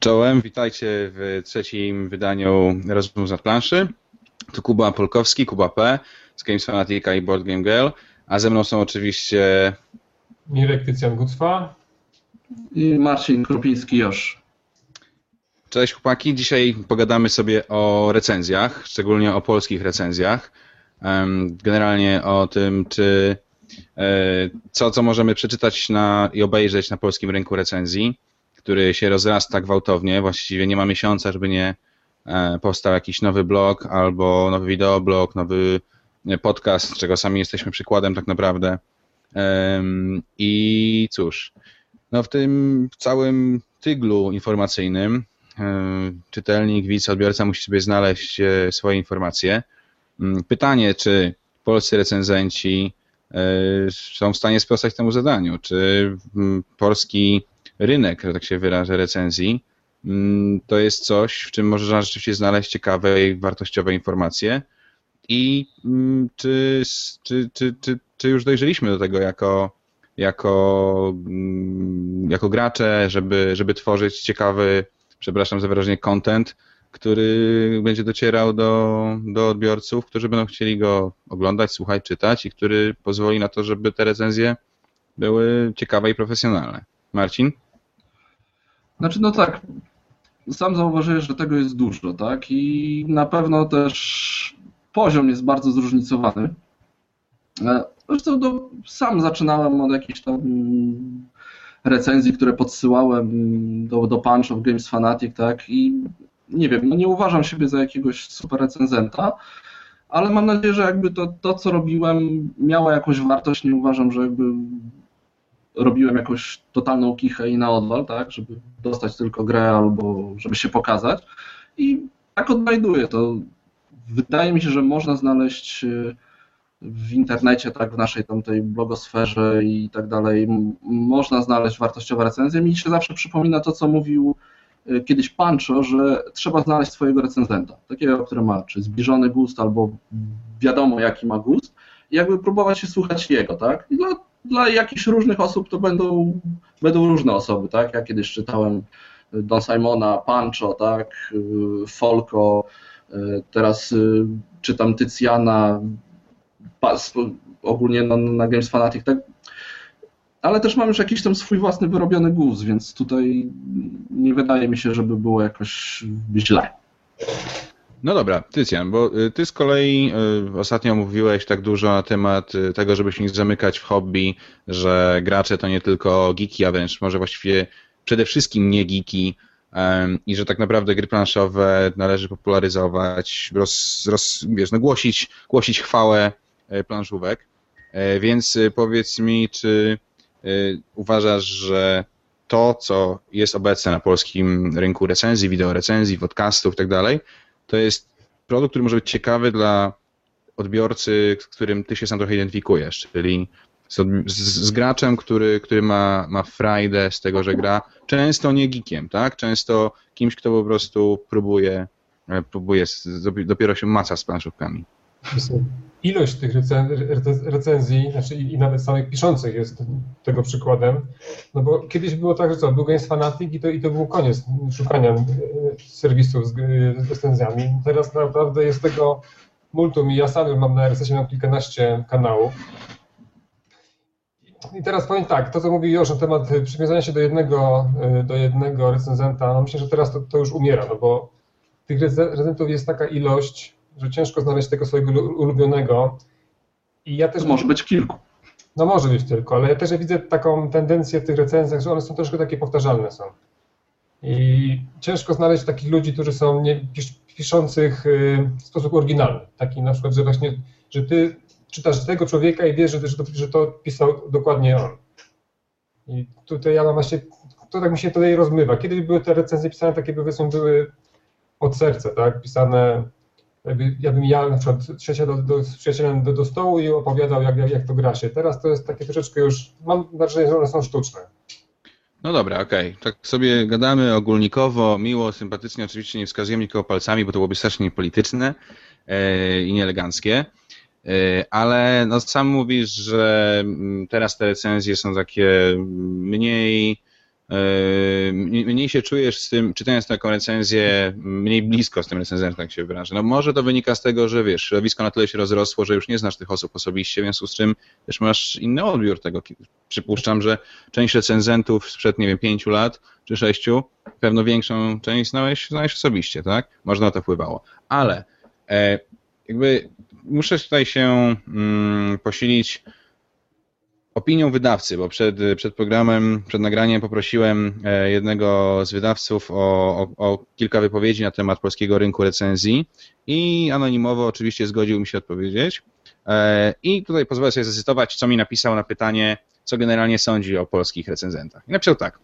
Czołem, witajcie w trzecim wydaniu Rozmów z planszy. Tu Kuba Polkowski, Kuba P. z Games Fanatica i Board Game Girl, a ze mną są oczywiście Mirek Tycjan Gucwa i Marcin Krupiński-Josz. Cześć chłopaki, dzisiaj pogadamy sobie o recenzjach, szczególnie o polskich recenzjach. Generalnie o tym, czy e, co, co możemy przeczytać na, i obejrzeć na polskim rynku recenzji który się rozrasta gwałtownie. Właściwie nie ma miesiąca, żeby nie e, powstał jakiś nowy blog albo nowy wideoblog, nowy e, podcast, czego sami jesteśmy przykładem tak naprawdę. I cóż, no w tym całym tyglu informacyjnym e, czytelnik, widz, odbiorca musi sobie znaleźć swoje informacje. Mm, pytanie, czy polscy recenzenci są w stanie sprostać temu zadaniu? Czy mm, polski rynek, że tak się wyrażę, recenzji, mm, to jest coś, w czym można rzeczywiście znaleźć ciekawe i wartościowe informacje. I mm, czy, czy, czy, czy, czy już dojrzeliśmy do tego jako, jako, mm, jako gracze, żeby, żeby tworzyć ciekawy, przepraszam za wyrażenie, content, który będzie docierał do, do odbiorców, którzy będą chcieli go oglądać, słuchać, czytać i który pozwoli na to, żeby te recenzje były ciekawe i profesjonalne. Marcin? Znaczy, no tak, sam zauważyłeś, że tego jest dużo, tak? I na pewno też poziom jest bardzo zróżnicowany. E, zresztą no, sam zaczynałem od jakichś tam recenzji, które podsyłałem do, do Punch of Games Fanatic, tak? I nie wiem, no nie uważam siebie za jakiegoś super recenzenta, ale mam nadzieję, że jakby to, to co robiłem miało jakąś wartość. Nie uważam, że jakby robiłem jakąś totalną kichę i na odwal, tak, żeby dostać tylko grę albo żeby się pokazać. I tak odnajduję to. Wydaje mi się, że można znaleźć e, w internecie, tak, w naszej tamtej blogosferze i tak dalej, można znaleźć wartościowe recenzje. Mi się zawsze przypomina to, co mówił e, kiedyś Pancho, że trzeba znaleźć swojego recenzenta, takiego, który ma czy zbliżony gust, albo wiadomo, jaki ma gust, i jakby próbować się słuchać jego, tak? I dla jakichś różnych osób to będą, będą różne osoby, tak? Ja kiedyś czytałem Don Simona, Pancho, tak? Folko, teraz y, czytam Tycjana, ogólnie na, na Games Fanatic, tak? Ale też mam już jakiś tam swój własny wyrobiony guz, więc tutaj nie wydaje mi się, żeby było jakoś źle. No dobra, Tycjan, bo y, ty z kolei y, ostatnio mówiłeś tak dużo na temat y, tego, żeby się nie zamykać w hobby, że gracze to nie tylko geeki, a wręcz może właściwie przede wszystkim nie geeki i że tak naprawdę gry planszowe należy popularyzować, roz, roz, wiesz, no głosić, głosić chwałę planszówek. E, więc powiedz mi, czy uważasz, że to, co jest obecne na polskim rynku recenzji, wideorecenzji, podcastów i tak dalej, to jest produkt, który może być ciekawy dla odbiorcy, z którym ty się sam trochę identyfikujesz, czyli z, z, graczem, który, który ma, ma frajdę z tego, że gra, często nie geekiem, tak? Często kimś, kto po prostu próbuje, e, próbuje dopiero się maca z planszówkami ilość tych recenzji, znaczy i nawet samych piszących jest tego przykładem, no bo kiedyś było tak, że co, był Games Fanatic i to, i to był koniec szukania e, serwisów z, z recenzjami. Teraz naprawdę jest tego multum i ja sam mam na RSS mam kilkanaście kanałów. I teraz powiem tak, to co mówi Josz na temat przywiązania się do jednego, e, do jednego recenzenta, no myślę, że teraz to, to już umiera, no bo tych recenzentów jest taka ilość, że ciężko znaleźć tego swojego ulubionego. I ja też. Może być kilku. No może być tylko, ale ja też widzę taką tendencję w tych recenzjach, że one są troszkę takie powtarzalne są. I ciężko znaleźć takich ludzi, którzy są nie, piszących y, w sposób oryginalny. Taki na przykład, że właśnie, że ty czytasz tego człowieka i wiesz, że, że, to, że to pisał dokładnie on. I tutaj ja mam właśnie, to tak mi się tutaj rozmywa. Kiedyś były te recenzje pisane takie, powiedzmy, były od serca, tak, pisane ja bym ja na przykład przyjaciel do, do, z przyjacielem do, do stołu i opowiadał, jak, jak, jak to gra się. Teraz to jest takie troszeczkę już, mam wrażenie, że one są sztuczne. No dobra, okej. Okay. Tak sobie gadamy ogólnikowo, miło, sympatycznie, oczywiście nie wskazujemy nikogo palcami, bo to byłoby strasznie polityczne e, i nieeleganckie. E, ale no, sam mówisz, że mm, teraz te recenzje są takie mniej mniej się czujesz z tym, czytając taką recenzję, mniej blisko z tym recenzentem, jak się wyrażę. No może to wynika z tego, że wiesz, środowisko na tyle się rozrosło, że już nie znasz tych osób osobiście, w związku z czym też masz inny odbiór tego. Przypuszczam, że część recenzentów sprzed, nie wiem, pięciu lat czy sześciu, pewno większą część znałeś, znałeś osobiście, tak? Można na to wpływało. Ale e, jakby muszę tutaj się mm, posilić opinią wydawcy, bo przed, przed programem, przed nagraniem poprosiłem e, jednego z wydawców o, o, o, kilka wypowiedzi na temat polskiego rynku recenzji i anonimowo oczywiście zgodził mi się odpowiedzieć. E, I tutaj pozwolę sobie zacytować, co mi napisał na pytanie, co generalnie sądzi o polskich recenzentach. I napisał tak.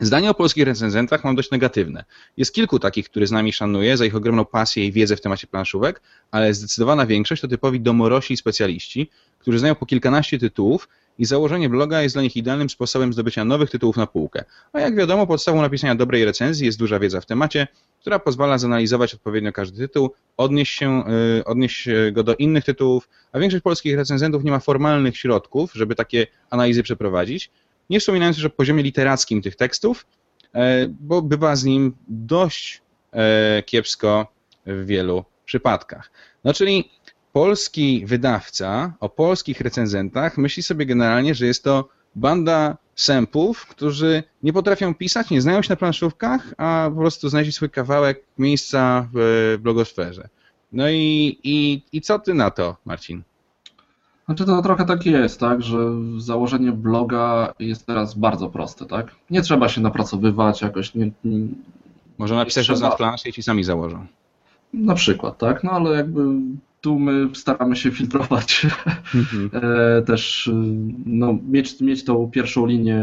Zdanie o polskich recenzentach mam dość negatywne. Jest kilku takich, które z nami szanuję za ich ogromną pasję i wiedzę w temacie planszówek, ale zdecydowana większość to typowi domorośli specjaliści, którzy znają po kilkanaście tytułów i założenie bloga jest dla nich idealnym sposobem zdobycia nowych tytułów na półkę. A jak wiadomo, podstawą napisania dobrej recenzji jest duża wiedza w temacie, która pozwala zanalizować odpowiednio każdy tytuł, odnieść, się, yy, odnieść go do innych tytułów, a większość polskich recenzentów nie ma formalnych środków, żeby takie analizy przeprowadzić, nie wspominając już o poziomie literackim tych tekstów, e, bo bywa z nim dość e, kiepsko w wielu przypadkach. No czyli polski wydawca o polskich recenzentach myśli sobie generalnie, że jest to banda sępów, którzy nie potrafią pisać, nie znają się na planszówkach, a po prostu znaleźli swój kawałek miejsca w blogosferze. No i, i, i co ty na to, Marcin? Znaczy to trochę tak jest, tak, że założenie bloga jest teraz bardzo proste, tak? Nie trzeba się napracowywać jakoś, nie, nie Można napisać trzeba... na planszę i ci sami założą. Na przykład, tak, no ale jakby tu my staramy się filtrować mhm. E, też, no, mieć, mieć tą pierwszą linię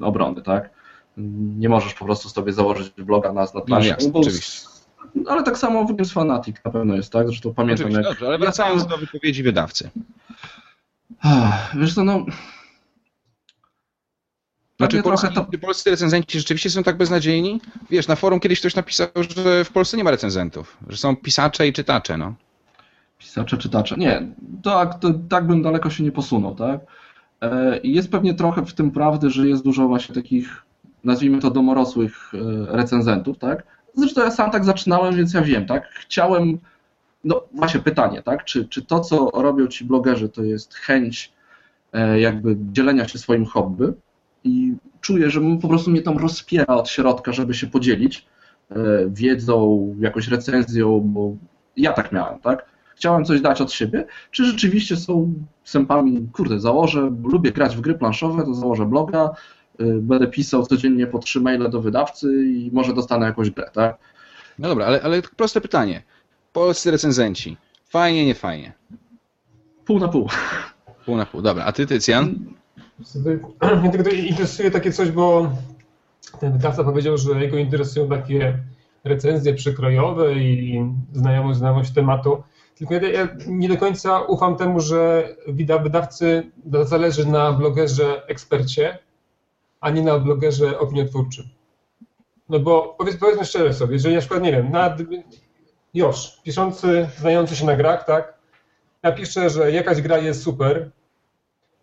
obrony, tak? Nie możesz po prostu sobie założyć bloga na, na. No. Ale tak samo w z Fanatic na pewno jest, tak? Zresztą pamiętam Oczywiście, jak... Dobrze, ale wracając do wypowiedzi wydawcy. Wiesz co, no... Znaczy, polscy, to... polscy recenzenci rzeczywiście są tak beznadziejni? Wiesz, na forum kiedyś ktoś napisał, że w Polsce nie ma recenzentów, że są pisacze i czytacze, no. Pisacze, czytacze. Nie, tak, to, tak bym daleko się nie posunął, tak? E, jest pewnie trochę w tym prawdy, że jest dużo właśnie takich, nazwijmy to domorosłych e, recenzentów, tak? Zresztą ja sam tak zaczynałem, więc ja wiem, tak? Chciałem, no właśnie pytanie, tak? Czy, czy to, co robią ci blogerzy, to jest chęć e, jakby dzielenia się swoim hobby i czuję, że po prostu mnie tam rozpiera od środka, żeby się podzielić wiedzą, jakąś recenzją, bo ja tak miałem, tak? Chciałem coś dać od siebie, czy rzeczywiście są sępami, kurde, założę, lubię grać w gry planszowe, to założę bloga, y, będę pisał codziennie po trzy maile do wydawcy i może dostanę jakąś grę, tak? No dobra, ale, ale proste pytanie. Polscy recenzenci, fajnie, nie fajnie? Pół na pół. Pół na pół, dobra. A ty, Tycjan? Mnie tylko interesuje takie coś, bo ten wydawca powiedział, że jego interesują takie recenzje przykrojowe i znajomość, znajomość tematu. Tylko ja, ja, nie do końca ufam temu, że wydawcy zależy na blogerze ekspercie, a nie na blogerze opiniotwórczym. No bo powiedz, powiedzmy szczerze sobie, jeżeli na przykład, nie wiem, nad, Josz, piszący, znający się na grach, tak, napisze, że jakaś gra jest super,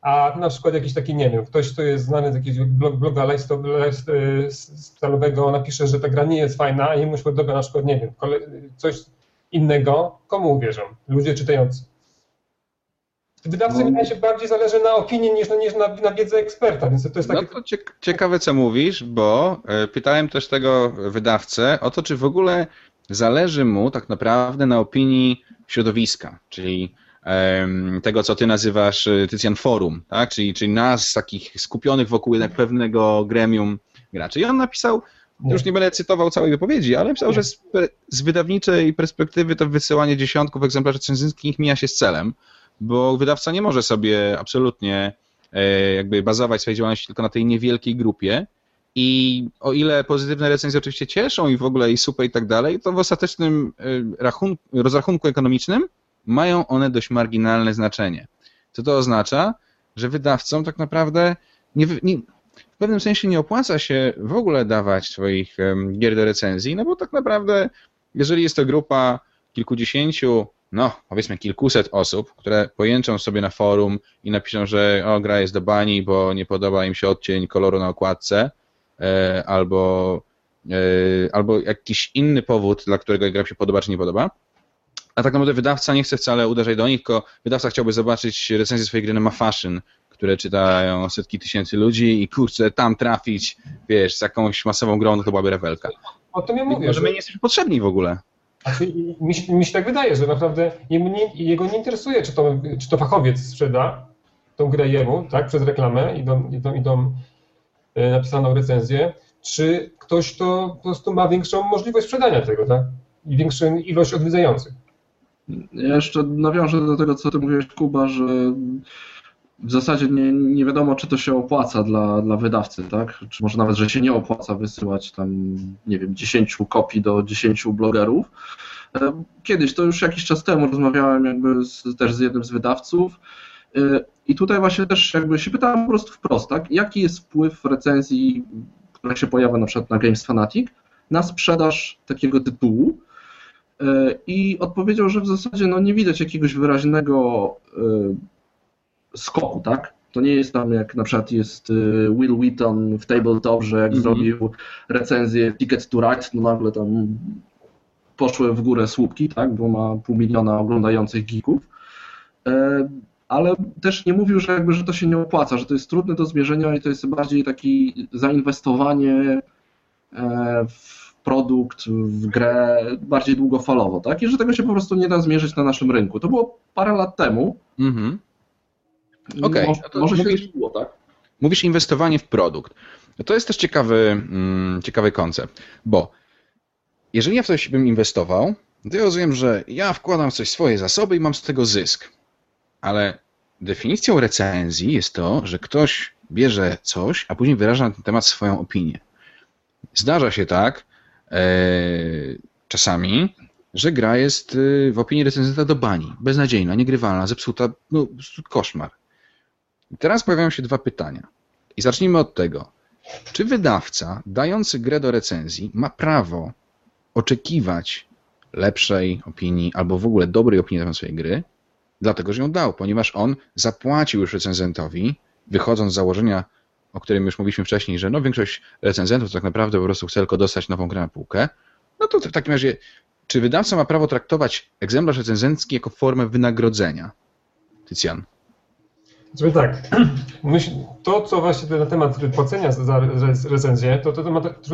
a na przykład jakiś taki, nie wiem, ktoś, kto jest znany z jakiegoś blog, bloga lifestyle'owego napisze, że ta gra nie jest fajna, a jemu się podoba na przykład, nie wiem, coś innego, komu uwierzą? Ludzie czytający. Wydawcy no. się bardziej zależy na opinii niż, niż na, na wiedzę eksperta, więc to jest takie... No to ciekawe, co mówisz, bo e, pytałem też tego wydawcę o to, czy w ogóle zależy mu tak naprawdę na opinii środowiska, czyli tego, co ty nazywasz, e, Tycjan, forum, tak? czyli, czyli nas, takich skupionych wokół jednak pewnego gremium graczy. I on napisał. Już nie będę cytował całej wypowiedzi, ale myślał, że z, z, wydawniczej perspektywy to wysyłanie dziesiątków egzemplarzy cenzyckich mija się z celem, bo wydawca nie może sobie absolutnie e, jakby bazować swojej działalności tylko na tej niewielkiej grupie i o ile pozytywne recenzje oczywiście cieszą i w ogóle i super i tak dalej, to w ostatecznym e, rachunku, rozrachunku ekonomicznym mają one dość marginalne znaczenie. Co to oznacza? Że wydawcom tak naprawdę nie, nie, w pewnym sensie nie opłaca się w ogóle dawać swoich gier do recenzji, no bo tak naprawdę, jeżeli jest to grupa kilkudziesięciu, no powiedzmy kilkuset osób, które pojęczą sobie na forum i napiszą, że o, gra jest do bani, bo nie podoba im się odcień koloru na okładce, e, albo, e, albo jakiś inny powód, dla którego gra się podoba czy nie podoba. A tak naprawdę wydawca nie chce wcale uderzać do nich, tylko wydawca chciałby zobaczyć recenzję swojej gry na Mafashion, które czytają setki tysięcy ludzi i kurczę, tam trafić, wiesz, z jakąś masową grą, no to byłaby rewelka. O tym ja mówię. Może my nie jesteśmy potrzebni w ogóle. Znaczy, mi, się- mi się tak wydaje, że naprawdę nie, jego nie interesuje, czy to, czy to fachowiec sprzeda tą grę jemu, tak, przez reklamę i tą, i tą, i tą e, napisaną recenzję, czy ktoś to po prostu ma większą możliwość sprzedania tego, tak? I większą ilość odwiedzających. Ja jeszcze nawiążę do tego, co ty mówiłeś, Kuba, że w zasadzie nie, nie wiadomo, czy to się opłaca dla, dla wydawcy, tak? Czy może nawet, że się nie opłaca wysyłać tam, nie wiem, 10 kopii do 10 blogerów. E, Kiedyś, to już jakiś czas temu rozmawiałem jakby z, też z jednym z wydawców e, i tutaj właśnie też jakby się pytałem po prostu wprost, tak? Jaki jest wpływ recenzji, która się pojawia na przykład na Games Fanatic na sprzedaż takiego tytułu? E, I odpowiedział, że w zasadzie no, nie widać jakiegoś wyraźnego e, skoku, tak? To nie jest tam jak na przykład jest e, Will Wheaton w Tabletop, że jak Mhm. zrobił recenzję Ticket to Ride, no nagle tam poszły w górę słupki, tak? Bo ma pół miliona oglądających geeków. Ale też nie mówił, że jakby, że to się nie opłaca, że to jest trudne do zmierzenia i to jest bardziej taki zainwestowanie w produkt, w grę bardziej długofalowo, tak? I że tego się po prostu nie da zmierzyć na naszym rynku. To było parę lat temu. Mhm. Okej, Może, może się mówisz- zmieniło, tak? Mówisz inwestowanie w produkt. To jest też ciekawy, mm, ciekawy koncept, bo jeżeli ja w coś bym inwestował, to ja rozumiem, że ja wkładam w coś swoje zasoby i mam z tego zysk. Ale definicją recenzji jest to, że ktoś bierze coś, a później wyraża na ten temat swoją opinię. Zdarza się tak czasami, że gra jest e, w opinii recenzenta do bani, beznadziejna, niegrywalna, zepsuta, no koszmar. Teraz pojawiają się dwa pytania. I zacznijmy od tego. Czy wydawca, dający grę do recenzji, ma prawo oczekiwać lepszej opinii albo w ogóle dobrej opinii na temat swojej gry, dlatego że ją dał, ponieważ on zapłacił już recenzentowi, wychodząc z założenia, o którym już mówiliśmy wcześniej, że no większość recenzentów tak naprawdę po prostu chce tylko dostać nową grę na półkę, no to w takim razie, czy wydawca ma prawo traktować egzemplarz recenzencki jako formę wynagrodzenia? Tycjan. Żeby tak, to co właśnie na temat płacenia za za re- recenzję, to, to, to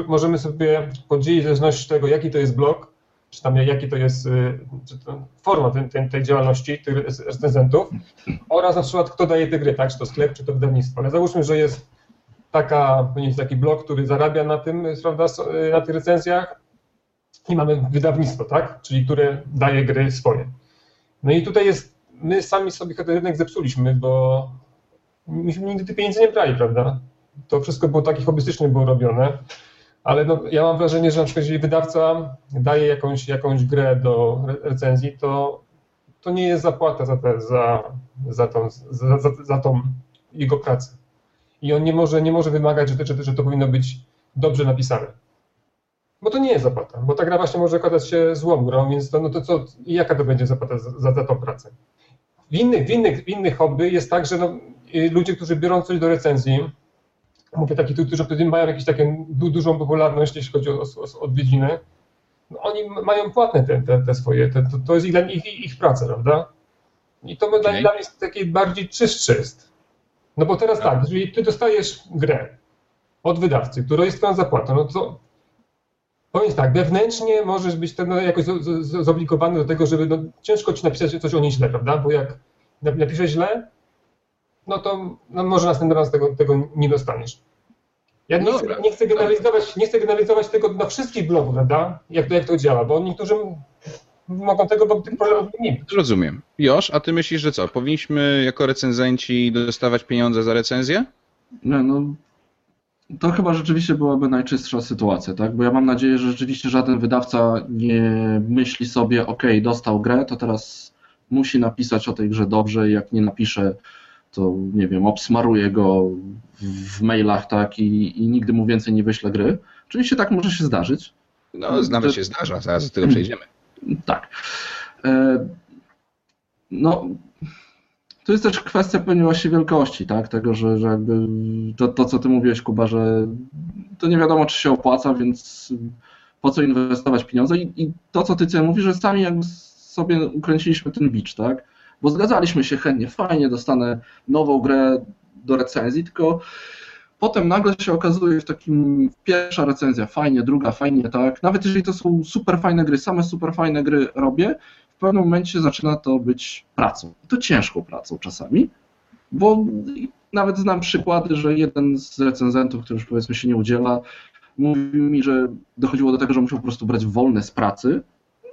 możemy sobie podzielić w zależności od tego, jaki to jest blog, czy tam jaki to jest y, forma tej, tej, działalności tych rec- recenzentów oraz na przykład kto daje te gry, tak, czy to sklep, czy to wydawnictwo. Ale załóżmy, że jest taka, taki blog, który zarabia na tym, prawda, y, na tych recenzjach i mamy wydawnictwo, tak, czyli które daje gry swoje. No i tutaj jest my sami sobie ten rynek zepsuliśmy, bo myśmy nigdy tych pieniędzy nie brali, prawda? To wszystko było takie hobbystycznie było robione, ale no, ja mam wrażenie, że na przykład jeżeli wydawca daje jakąś, jakąś grę do re- recenzji, to, to nie jest zapłata za, te, za, za, tą, za, za, za tą jego pracę. I on nie może, nie może wymagać, że to, że, że to powinno być dobrze napisane. Bo to nie jest zapłata, bo ta gra właśnie może okazać się złą grą, więc to, no to co, jaka to będzie zapłata za, za, za tą pracę? W innych, w, innych, w innych hobby jest tak, że no, y, ludzie, którzy biorą coś do recenzji, mówię takich, którzy wtedy mają jakąś taką du, dużą popularność, jeśli chodzi o, o, o odwiedziny, no, oni mają płatne te, te, te swoje, te, to, to jest ich, ich, ich praca, prawda? I to dla, Okej. dla mnie jest takie bardziej czystsze jest. No bo teraz tak, jeżeli ty dostajesz grę od wydawcy, która jest twoją zapłatą, no to powiem tak, wewnętrznie możesz być ten, no, jakoś z- z- zobligowany do tego, żeby no, ciężko ci napisać coś o niej źle, prawda? Bo jak nap- napiszesz źle, no to no, może następny raz tego, tego nie dostaniesz. Ja nie, No chcę, nie, chcę generalizować, nie chcę generalizować tego na wszystkich blogów, prawda? Jak to, jak to działa, bo niektórzy mogą tego bo tych problemów nie mieć. Rozumiem. Josz, a ty myślisz, że co? Powinniśmy jako recenzenci dostawać pieniądze za recenzję? Nie, no, to chyba rzeczywiście byłaby najczystsza sytuacja, tak? Bo ja mam nadzieję, że rzeczywiście żaden wydawca nie myśli sobie, ok, dostał grę, to teraz musi napisać o tej grze dobrze i jak nie napisze, to nie wiem, obsmaruje go w, mailach, tak? I, I nigdy mu więcej nie wyśle gry. Oczywiście tak może się zdarzyć, No, nawet To- się zdarza, zaraz do tego przejdziemy. Tak. E, No, to jest też kwestia pewnie właśnie wielkości, tak? Tego, że, że jakby to, to, co ty mówiłeś, Kuba, że to nie wiadomo, czy się opłaca, więc po co inwestować pieniądze i, i to, co ty mówisz, że sami jakby sobie ukręciliśmy ten bicz, tak? Bo zgadzaliśmy się chętnie, fajnie, dostanę nową grę do recenzji, tylko potem nagle się okazuje w takim pierwsza recenzja, fajnie, druga, fajnie, tak? Nawet jeżeli to są super fajne gry, same super fajne gry robię, w pewnym momencie zaczyna to być pracą. I to ciężką pracą czasami, bo nawet znam przykłady, że jeden z recenzentów, który już powiedzmy się nie udziela, mówił mi, że dochodziło do tego, że musiał po prostu brać wolne z pracy.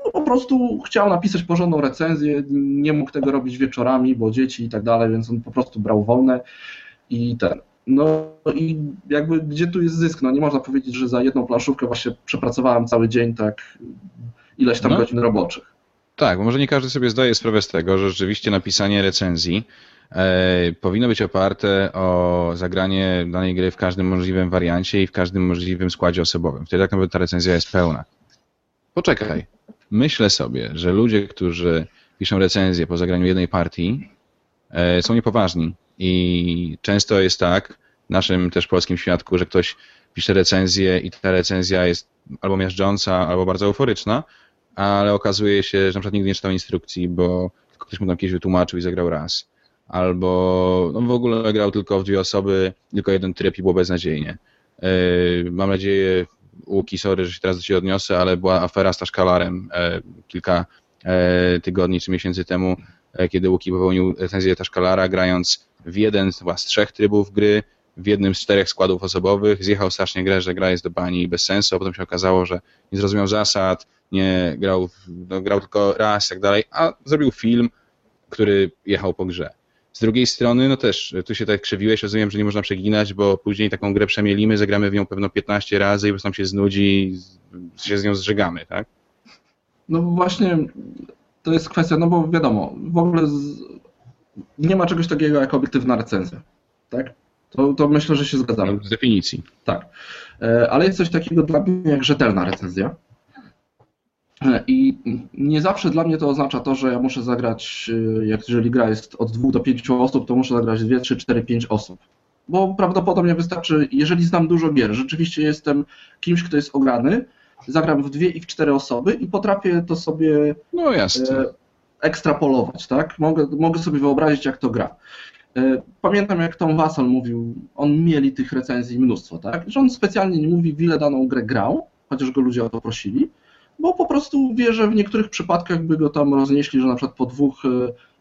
No, po prostu chciał napisać porządną recenzję, nie mógł tego robić wieczorami, bo dzieci i tak dalej, więc on po prostu brał wolne i ten. No i jakby gdzie tu jest zysk? No nie można powiedzieć, że za jedną planszówkę właśnie przepracowałem cały dzień tak ileś tam no. godzin roboczych. Tak, bo może nie każdy sobie zdaje sprawę z tego, że rzeczywiście napisanie recenzji e, powinno być oparte o zagranie danej gry w każdym możliwym wariancie i w każdym możliwym składzie osobowym. Wtedy tak naprawdę ta recenzja jest pełna. Poczekaj. Myślę sobie, że ludzie, którzy piszą recenzję po zagraniu jednej partii, e, są niepoważni. I często jest tak, w naszym też polskim świadku, że ktoś pisze recenzję i ta recenzja jest albo miażdżąca, albo bardzo euforyczna, ale okazuje się, że na przykład nigdy nie czytał instrukcji, bo ktoś mu tam kiedyś wytłumaczył i zagrał raz. Albo no w ogóle grał tylko w dwie osoby, tylko jeden tryb i było beznadziejnie. Yy, mam nadzieję, Łuki, sorry, że się teraz do Ciebie odniosę, ale była afera z Taszkalarem yy, kilka yy, tygodni czy miesięcy temu, kiedy Łuki popełnił recenzję Taszkalara, grając w jeden chyba z trzech trybów gry, w jednym z czterech składów osobowych, zjechał strasznie grę, że gra jest do bani bez sensu, a potem się okazało, że nie zrozumiał zasad, nie grał, no, grał tylko raz i tak dalej, a zrobił film, który jechał po grze. Z drugiej strony, no też, tu się tak krzywiłeś, rozumiem, że nie można przeginać, bo później taką grę przemielimy, zagramy w nią pewno 15 razy i po nam się znudzi, się z nią zżegamy, tak? No właśnie, to jest kwestia, no bo wiadomo, w ogóle. Nie ma czegoś takiego jak obiektywna recenzja, tak? To, to myślę, że się zgadzamy. Z definicji. Tak. E, ale jest coś takiego dla mnie jak rzetelna recenzja. I nie zawsze dla mnie to oznacza to, że ja muszę zagrać, y, jak jeżeli gra jest od dwóch do pięciu osób, to muszę zagrać dwie, trzy, cztery, pięć osób. Bo prawdopodobnie wystarczy, jeżeli znam dużo gier, rzeczywiście jestem kimś, kto jest ograny, zagram w dwie i w cztery osoby i potrafię to sobie no jasne. Ekstrapolować, tak? Mogę, mogę sobie wyobrazić, jak to gra. E, pamiętam, jak Tom Wassel mówił, on mieli tych recenzji mnóstwo, tak? Że on specjalnie nie mówi, w ile daną grę grał, chociaż go ludzie o to prosili, bo po prostu wie, że w niektórych przypadkach by go tam roznieśli, że na przykład po dwóch e,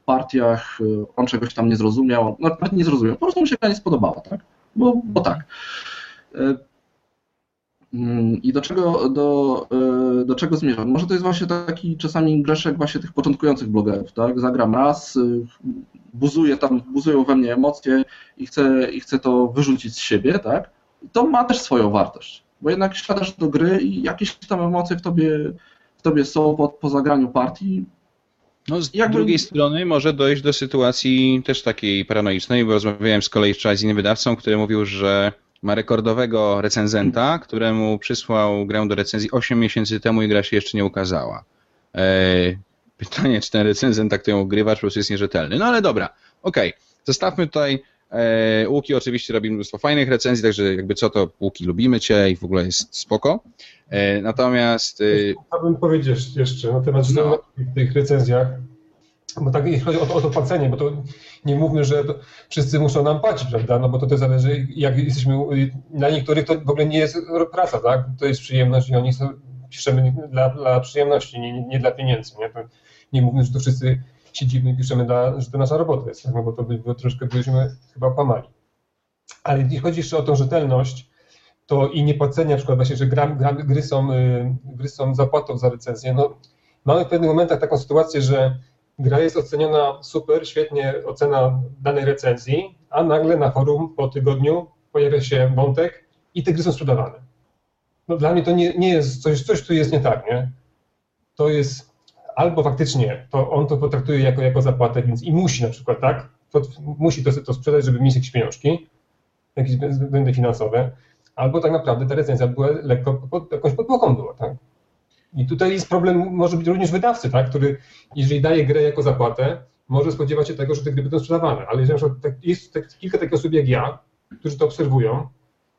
partiach e, on czegoś tam nie zrozumiał, no, nie zrozumiał, po prostu mu się gra nie spodobała, tak? Bo, bo tak. E, mm, I do czego, do, do czego zmierzam? Może to jest właśnie taki czasami grzeszek właśnie tych początkujących blogerów, tak? Zagram raz, buzuje tam, buzują we mnie emocje i chcę, i chcę to wyrzucić z siebie, tak? To ma też swoją wartość bo jednak siadasz do gry i jakieś tam emocje w tobie, w tobie są po, po zagraniu partii. No z Jakby... drugiej strony może dojść do sytuacji też takiej paranoicznej, bo rozmawiałem z kolei wczoraj z innym wydawcą, który mówił, że ma rekordowego recenzenta, któremu przysłał grę do recenzji 8 miesięcy temu i gra się jeszcze nie ukazała. Eee, pytanie, czy ten recenzent tak to ją ogrywa, po prostu jest nierzetelny. No ale dobra, okej. Okay. Zostawmy tutaj E, Łuki oczywiście robi mnóstwo fajnych recenzji, także jakby co to Łuki, lubimy Cię i w ogóle jest spoko. E, natomiast... E, chciałbym powiedzieć jeszcze na temat no. w tych recenzjach, bo tak jeśli chodzi o to, o to płacenie, bo to nie mówmy, że wszyscy muszą nam płacić, prawda, no bo to też zależy, jak jesteśmy, na niektórych to w ogóle nie jest praca, tak, to jest przyjemność i oni są, piszemy dla, dla przyjemności, nie, nie dla pieniędzy, nie, to nie mówmy, że to wszyscy siedzimy i piszemy, dla, że to nasza robota jest, no bo to by, by troszkę byśmy chyba pamali. Ale jeśli chodzi jeszcze o tą rzetelność, to i niepłacenie, na przykład właśnie, że gra, gra, gry, są, y, gry są zapłatą za recenzję, no mamy w pewnych momentach taką sytuację, że gra jest oceniona super, świetnie ocena danej recenzji, a nagle na forum po tygodniu pojawia się wątek i te gry są sprzedawane. No dla mnie to nie, nie jest coś, coś tu jest nie tak, nie? To jest albo faktycznie to on to potraktuje jako, jako zapłatę, więc i musi na przykład, tak, to, musi to, to sprzedać, żeby mieć jakieś pieniążki, jakieś względy finansowe, albo tak naprawdę ta recenzja była lekko pod, jakąś podpłoką była, tak. I tutaj jest problem, może być również wydawcy, tak, który jeżeli daje grę jako zapłatę, może spodziewać się tego, że te gry będą sprzedawane. Ale jeżeli tak- jest tak, kilka takich osób jak ja, którzy to obserwują,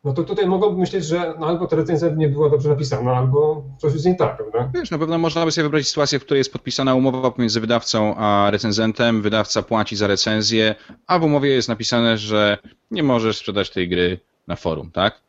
no to tutaj mogą myśleć, że no albo ta recenzja nie była dobrze napisana, albo coś jest nie tak, prawda? Wiesz, na pewno można by sobie wyobrazić sytuację, w której jest podpisana umowa pomiędzy wydawcą a recenzentem, wydawca płaci za recenzję, a w umowie jest napisane, że nie możesz sprzedać tej gry na forum, tak?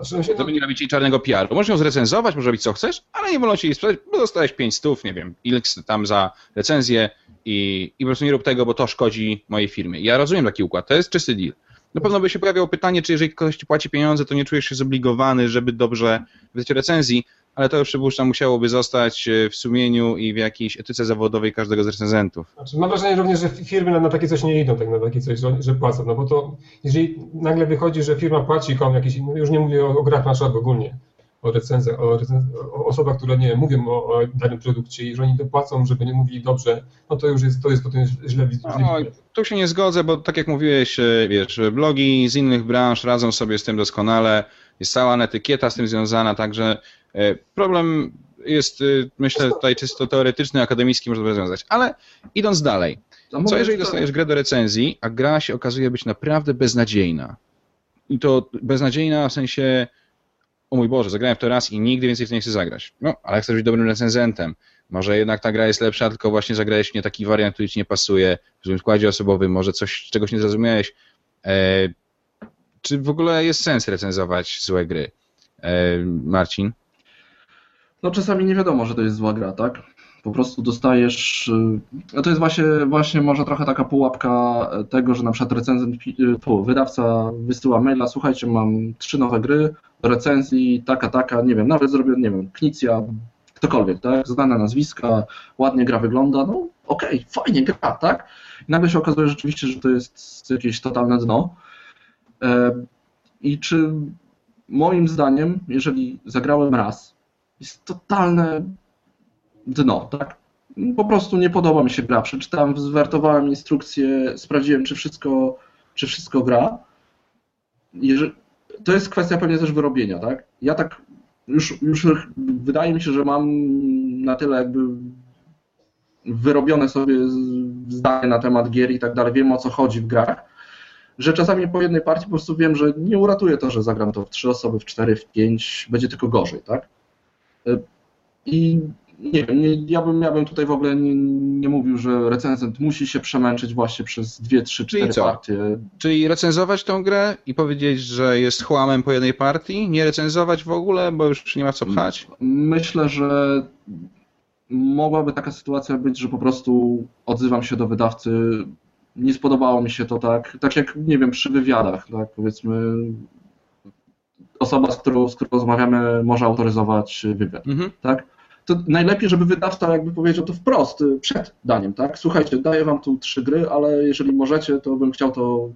Znaczy, no się, To by nie robić jej czarnego PR-u. Możesz ją zrecenzować, możesz robić co chcesz, ale nie wolno ci jej sprzedać, bo dostałeś 5 stów, nie wiem, x tam za recenzję i, i po prostu nie rób tego, bo to szkodzi mojej firmie. Ja rozumiem taki układ, to jest czysty deal. Na pewno by się pojawiało pytanie, czy jeżeli ktoś ci płaci pieniądze, to nie czujesz się zobligowany, żeby dobrze wydać recenzji, ale to już przypuszczam musiałoby zostać e, w sumieniu i w jakiejś etyce zawodowej każdego z recenzentów. Znaczy, mam wrażenie również, że firmy na, na takie coś nie idą, tak na takie coś, że, że płacą, no bo to jeżeli nagle wychodzi, że firma płaci komuś jakiś, no już nie mówię o, o grach planszowych ogólnie, o recenzjach, o, recen, o osobach, które nie mówią o, o danym produkcie i że oni dopłacą, żeby nie mówili dobrze, no to już jest, to jest potem źle widziane. No, tu się nie zgodzę, bo tak jak mówiłeś, e, wiesz, blogi z innych branż radzą sobie z tym doskonale, jest cała etykieta z tym związana, także e, problem jest, e, myślę, tutaj czysto teoretyczny, akademicki można by rozwiązać. Ale idąc dalej, co jeżeli dostajesz grę do recenzji, a gra się okazuje być naprawdę beznadziejna? I to beznadziejna w sensie, o mój Boże, zagrałem w to raz i nigdy więcej w to nie chcę zagrać. No, ale chcesz być dobrym recenzentem. Może jednak ta gra jest lepsza, tylko właśnie zagrałeś nie taki wariant, który ci nie pasuje, w złym składzie osobowym, może coś, czegoś nie zrozumiałeś. E, czy w ogóle jest sens recenzować złe gry? E, Marcin? No czasami nie wiadomo, że to jest zła gra, tak? Po prostu dostajesz. No to jest właśnie, właśnie może trochę taka pułapka tego, że na przykład recenzent, wydawca wysyła maila, słuchajcie, mam trzy nowe gry do recenzji, taka, taka, nie wiem, nawet zrobię, nie wiem, Knicja, ktokolwiek, tak? Znane nazwiska, ładnie gra wygląda, no okej, fajnie gra, tak? I nagle się okazuje rzeczywiście, że to jest jakieś totalne dno. E, I czy moim zdaniem, jeżeli zagrałem raz, jest totalne dno, tak? Po prostu nie podoba mi się gra. Przeczytałem, zwertowałem instrukcję, sprawdziłem, czy wszystko, czy wszystko gra. To jest kwestia pewnie też wyrobienia, tak? Ja tak już, już wydaje mi się, że mam na tyle jakby wyrobione sobie zdanie na temat gier i tak dalej, wiem o co chodzi w grach, że czasami po jednej partii po prostu wiem, że nie uratuje to, że zagram to w trzy osoby, w cztery, w pięć, będzie tylko gorzej, tak? I nie wiem, nie, ja, bym, ja bym tutaj w ogóle nie, nie mówił, że recenzent musi się przemęczyć właśnie przez dwie, trzy, Czyli cztery co? partie. Czyli recenzować tą grę i powiedzieć, że jest chłamem po jednej partii? Nie recenzować w ogóle, bo już nie ma co pchać? Myślę, że mogłaby taka sytuacja być, że po prostu odzywam się do wydawcy, nie spodobało mi się to tak, tak jak, nie wiem, przy wywiadach, tak, powiedzmy, osoba, z którą, z którą rozmawiamy, może autoryzować wywiad, Mhm. tak? To najlepiej, żeby wydawca jakby powiedział to wprost, y, przed daniem, tak? Słuchajcie, daję wam tu trzy gry, ale jeżeli możecie, to bym chciał to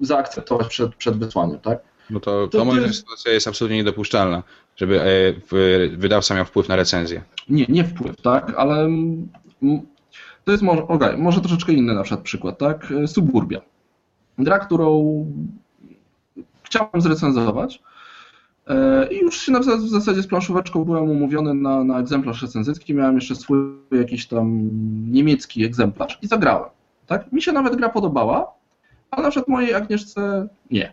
zaakceptować przed, przed wysłaniem, tak? No to, To to zdaniem sytuacja jest absolutnie niedopuszczalna, żeby e, wydawca miał wpływ na recenzję. Nie, nie wpływ, tak, ale to jest może, okej, może troszeczkę inny na przykład przykład, tak? Suburbia. Gra, którą chciałem zrecenzować e, i już się w zasadzie z planszóweczką byłem umówiony na, na egzemplarz recenzyjski, miałem jeszcze swój jakiś tam niemiecki egzemplarz i zagrałem, tak? Mi się nawet gra podobała, ale na przykład mojej Agnieszce nie.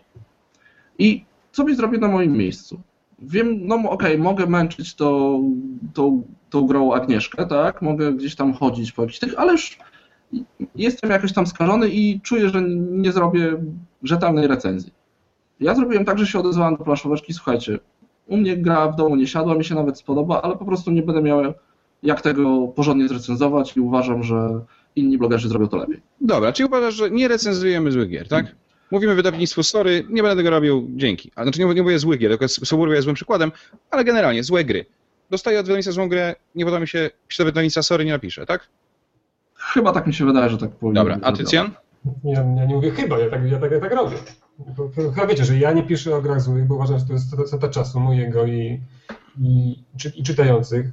I co byś zrobił na moim miejscu? Wiem, no okej, mogę męczyć to, tą, tą grą Agnieszkę, tak? Mogę gdzieś tam chodzić po jakichś tych, ale już jestem jakoś tam skażony i czuję, że nie zrobię rzetelnej recenzji. Ja zrobiłem tak, że się odezwałem do planszóweczki, słuchajcie, u mnie gra w domu nie siadła, mi się nawet spodoba, ale po prostu nie będę miał jak tego porządnie zrecenzować i uważam, że inni blogerzy zrobią to lepiej. Dobra, czyli uważasz, że nie recenzujemy złych gier, tak? Mówimy wydawnictwu, sorry, nie będę tego robił, dzięki. A znaczy nie, nie mówię złych gier, tylko Suburbia jest złym przykładem, ale generalnie złe gry. Dostaję od wydawnictwa złą grę, nie podoba mi się, piszę do wydawnictwa, sorry, nie napiszę, tak? Chyba tak mi się wydaje, że tak powinno Dobra, być a. Tycjan? Ja, ja nie mówię chyba, ja tak, ja tak, ja tak robię. Chyba wiecie, że ja nie piszę o grach złych, bo uważam, że to jest strata- czasu mojego i, i, i czytających.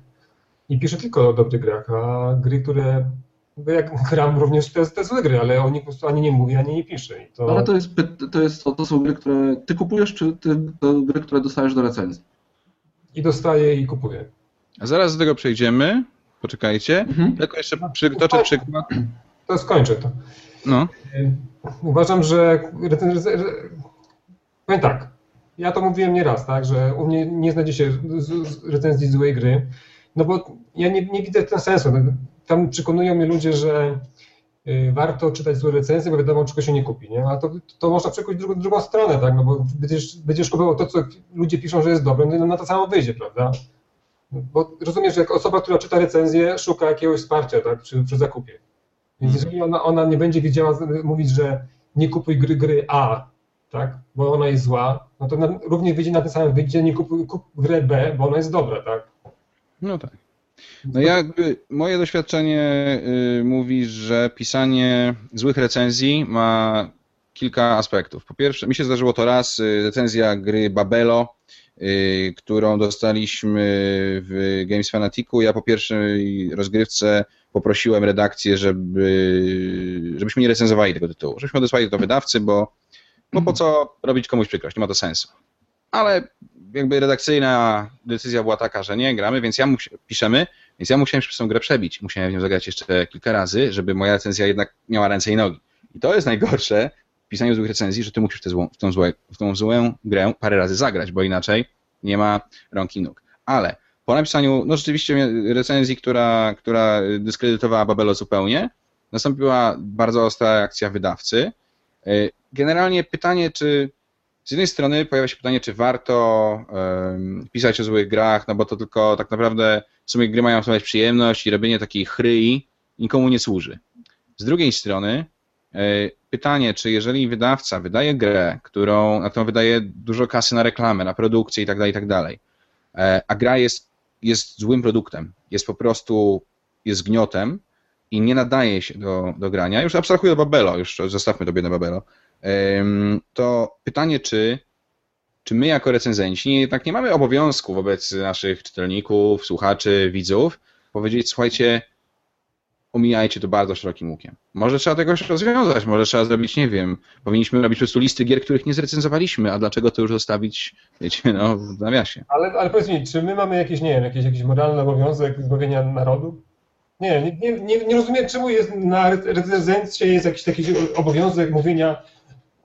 I piszę tylko o dobrych grach, a gry, które. Bo jak gram również te, te złe gry, ale o nich po prostu ani nie mówię, ani nie piszę. I to, Ale to jest, to, jest, to są gry, które ty kupujesz, czy ty, to gry, które dostajesz do recenzji? I dostaję i kupuję. A zaraz do tego przejdziemy, poczekajcie. Mhm. Tylko jeszcze przytoczę przykład, to skończę to. No. Uważam, że powiem tak, ja to mówiłem nieraz, tak, że u mnie nie znajdzie się recenzji złej gry, no bo ja nie, nie widzę ten sensu. Tam przekonują mnie ludzie, że y, warto czytać złe recenzje, bo wiadomo, czego się nie kupi, nie? A to, to można przekuć drugą, drugą stronę, tak, no bo będziesz, będziesz kupował to, co ludzie piszą, że jest dobre, no na to samo wyjdzie, prawda? Bo rozumiesz, że jak osoba, która czyta recenzję, szuka jakiegoś wsparcia, tak, przy, przy zakupie. Więc mhm. jeżeli ona, ona nie będzie wiedziała mówić, że nie kupuj gry, gry A, tak, bo ona jest zła, no to na, równie wyjdzie na tym samym wyjdzie, nie kupuj kup grę B, bo ona jest dobra, tak? No tak. No jakby moje doświadczenie y, mówi, że pisanie złych recenzji ma kilka aspektów. Po pierwsze, mi się zdarzyło to raz, y, recenzja gry Babelo, y, którą dostaliśmy w Games Fanaticu. Ja po pierwszej rozgrywce poprosiłem redakcję, żeby, żebyśmy nie recenzowali tego tytułu, żebyśmy odesłali do wydawcy, bo no po co robić komuś przykrość, nie ma to sensu. Ale jakby redakcyjna decyzja była taka, że nie gramy, więc ja piszemy, więc ja musiałem przez tą grę przebić. Musiałem w nią zagrać jeszcze kilka razy, żeby moja recenzja jednak miała ręce i nogi. I to jest najgorsze w pisaniu złych recenzji, że ty musisz w, złą, w, tą złe, w tą złą grę parę razy zagrać, bo inaczej nie ma rąk i nóg. Ale po napisaniu, no rzeczywiście recenzji, która, która dyskredytowała Babelo zupełnie, nastąpiła bardzo ostra reakcja wydawcy. E, generalnie pytanie, czy z jednej strony pojawia się pytanie, czy warto um, pisać o złych grach, no bo to tylko tak naprawdę w sumie gry mają sprawiać przyjemność i robienie takiej chryi nikomu nie służy. Z drugiej strony e, pytanie, czy jeżeli wydawca wydaje grę, którą, na którą wydaje dużo kasy na reklamę, na produkcję itd., tak itd., tak e, a gra jest, jest złym produktem, jest po prostu jest gniotem i nie nadaje się do, do grania, już abstrahuję do Babelo, już zostawmy to biedne Babelo, to pytanie, czy, czy my jako recenzenci jednak nie mamy obowiązku wobec naszych czytelników, słuchaczy, widzów powiedzieć, słuchajcie, omijajcie to bardzo szerokim łukiem. Może trzeba tego rozwiązać, może trzeba zrobić, nie wiem, powinniśmy robić po prostu listy gier, których nie zrecenzowaliśmy, a dlaczego to już zostawić, wiecie, no, w nawiasie. Ale, ale powiedz mi, czy my mamy jakieś, nie wiem, jakiś, jakiś moralny obowiązek zbawienia narodu? Nie, nie, nie, nie rozumiem, czemu jest na recenzencie jest jakiś taki obowiązek mówienia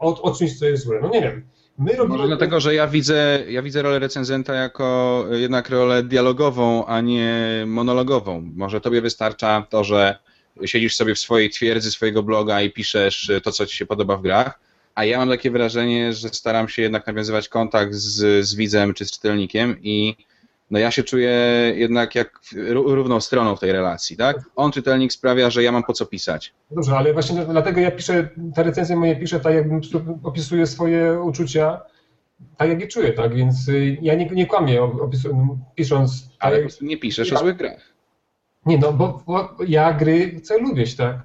o, o czymś, co jest złe. No nie wiem. My robimy... Może dlatego, że ja widzę, ja widzę rolę recenzenta jako jednak rolę dialogową, a nie monologową. Może tobie wystarcza to, że siedzisz sobie w swojej twierdzy swojego bloga i piszesz to, co ci się podoba w grach, a ja mam takie wrażenie, że staram się jednak nawiązywać kontakt z, z widzem czy z czytelnikiem i no ja się czuję jednak jak równą stroną w tej relacji, tak? On, czytelnik, sprawia, że ja mam po co pisać. Dobrze, ale właśnie dlatego ja piszę, te recenzje moje piszę tak, jakbym opisuję swoje uczucia, tak jak je czuję, tak? Więc y, ja nie, nie kłamię pisząc... Ale tak, nie piszesz ja, o złych grach. Nie, no bo, bo, ja gry chcę lubić, tak?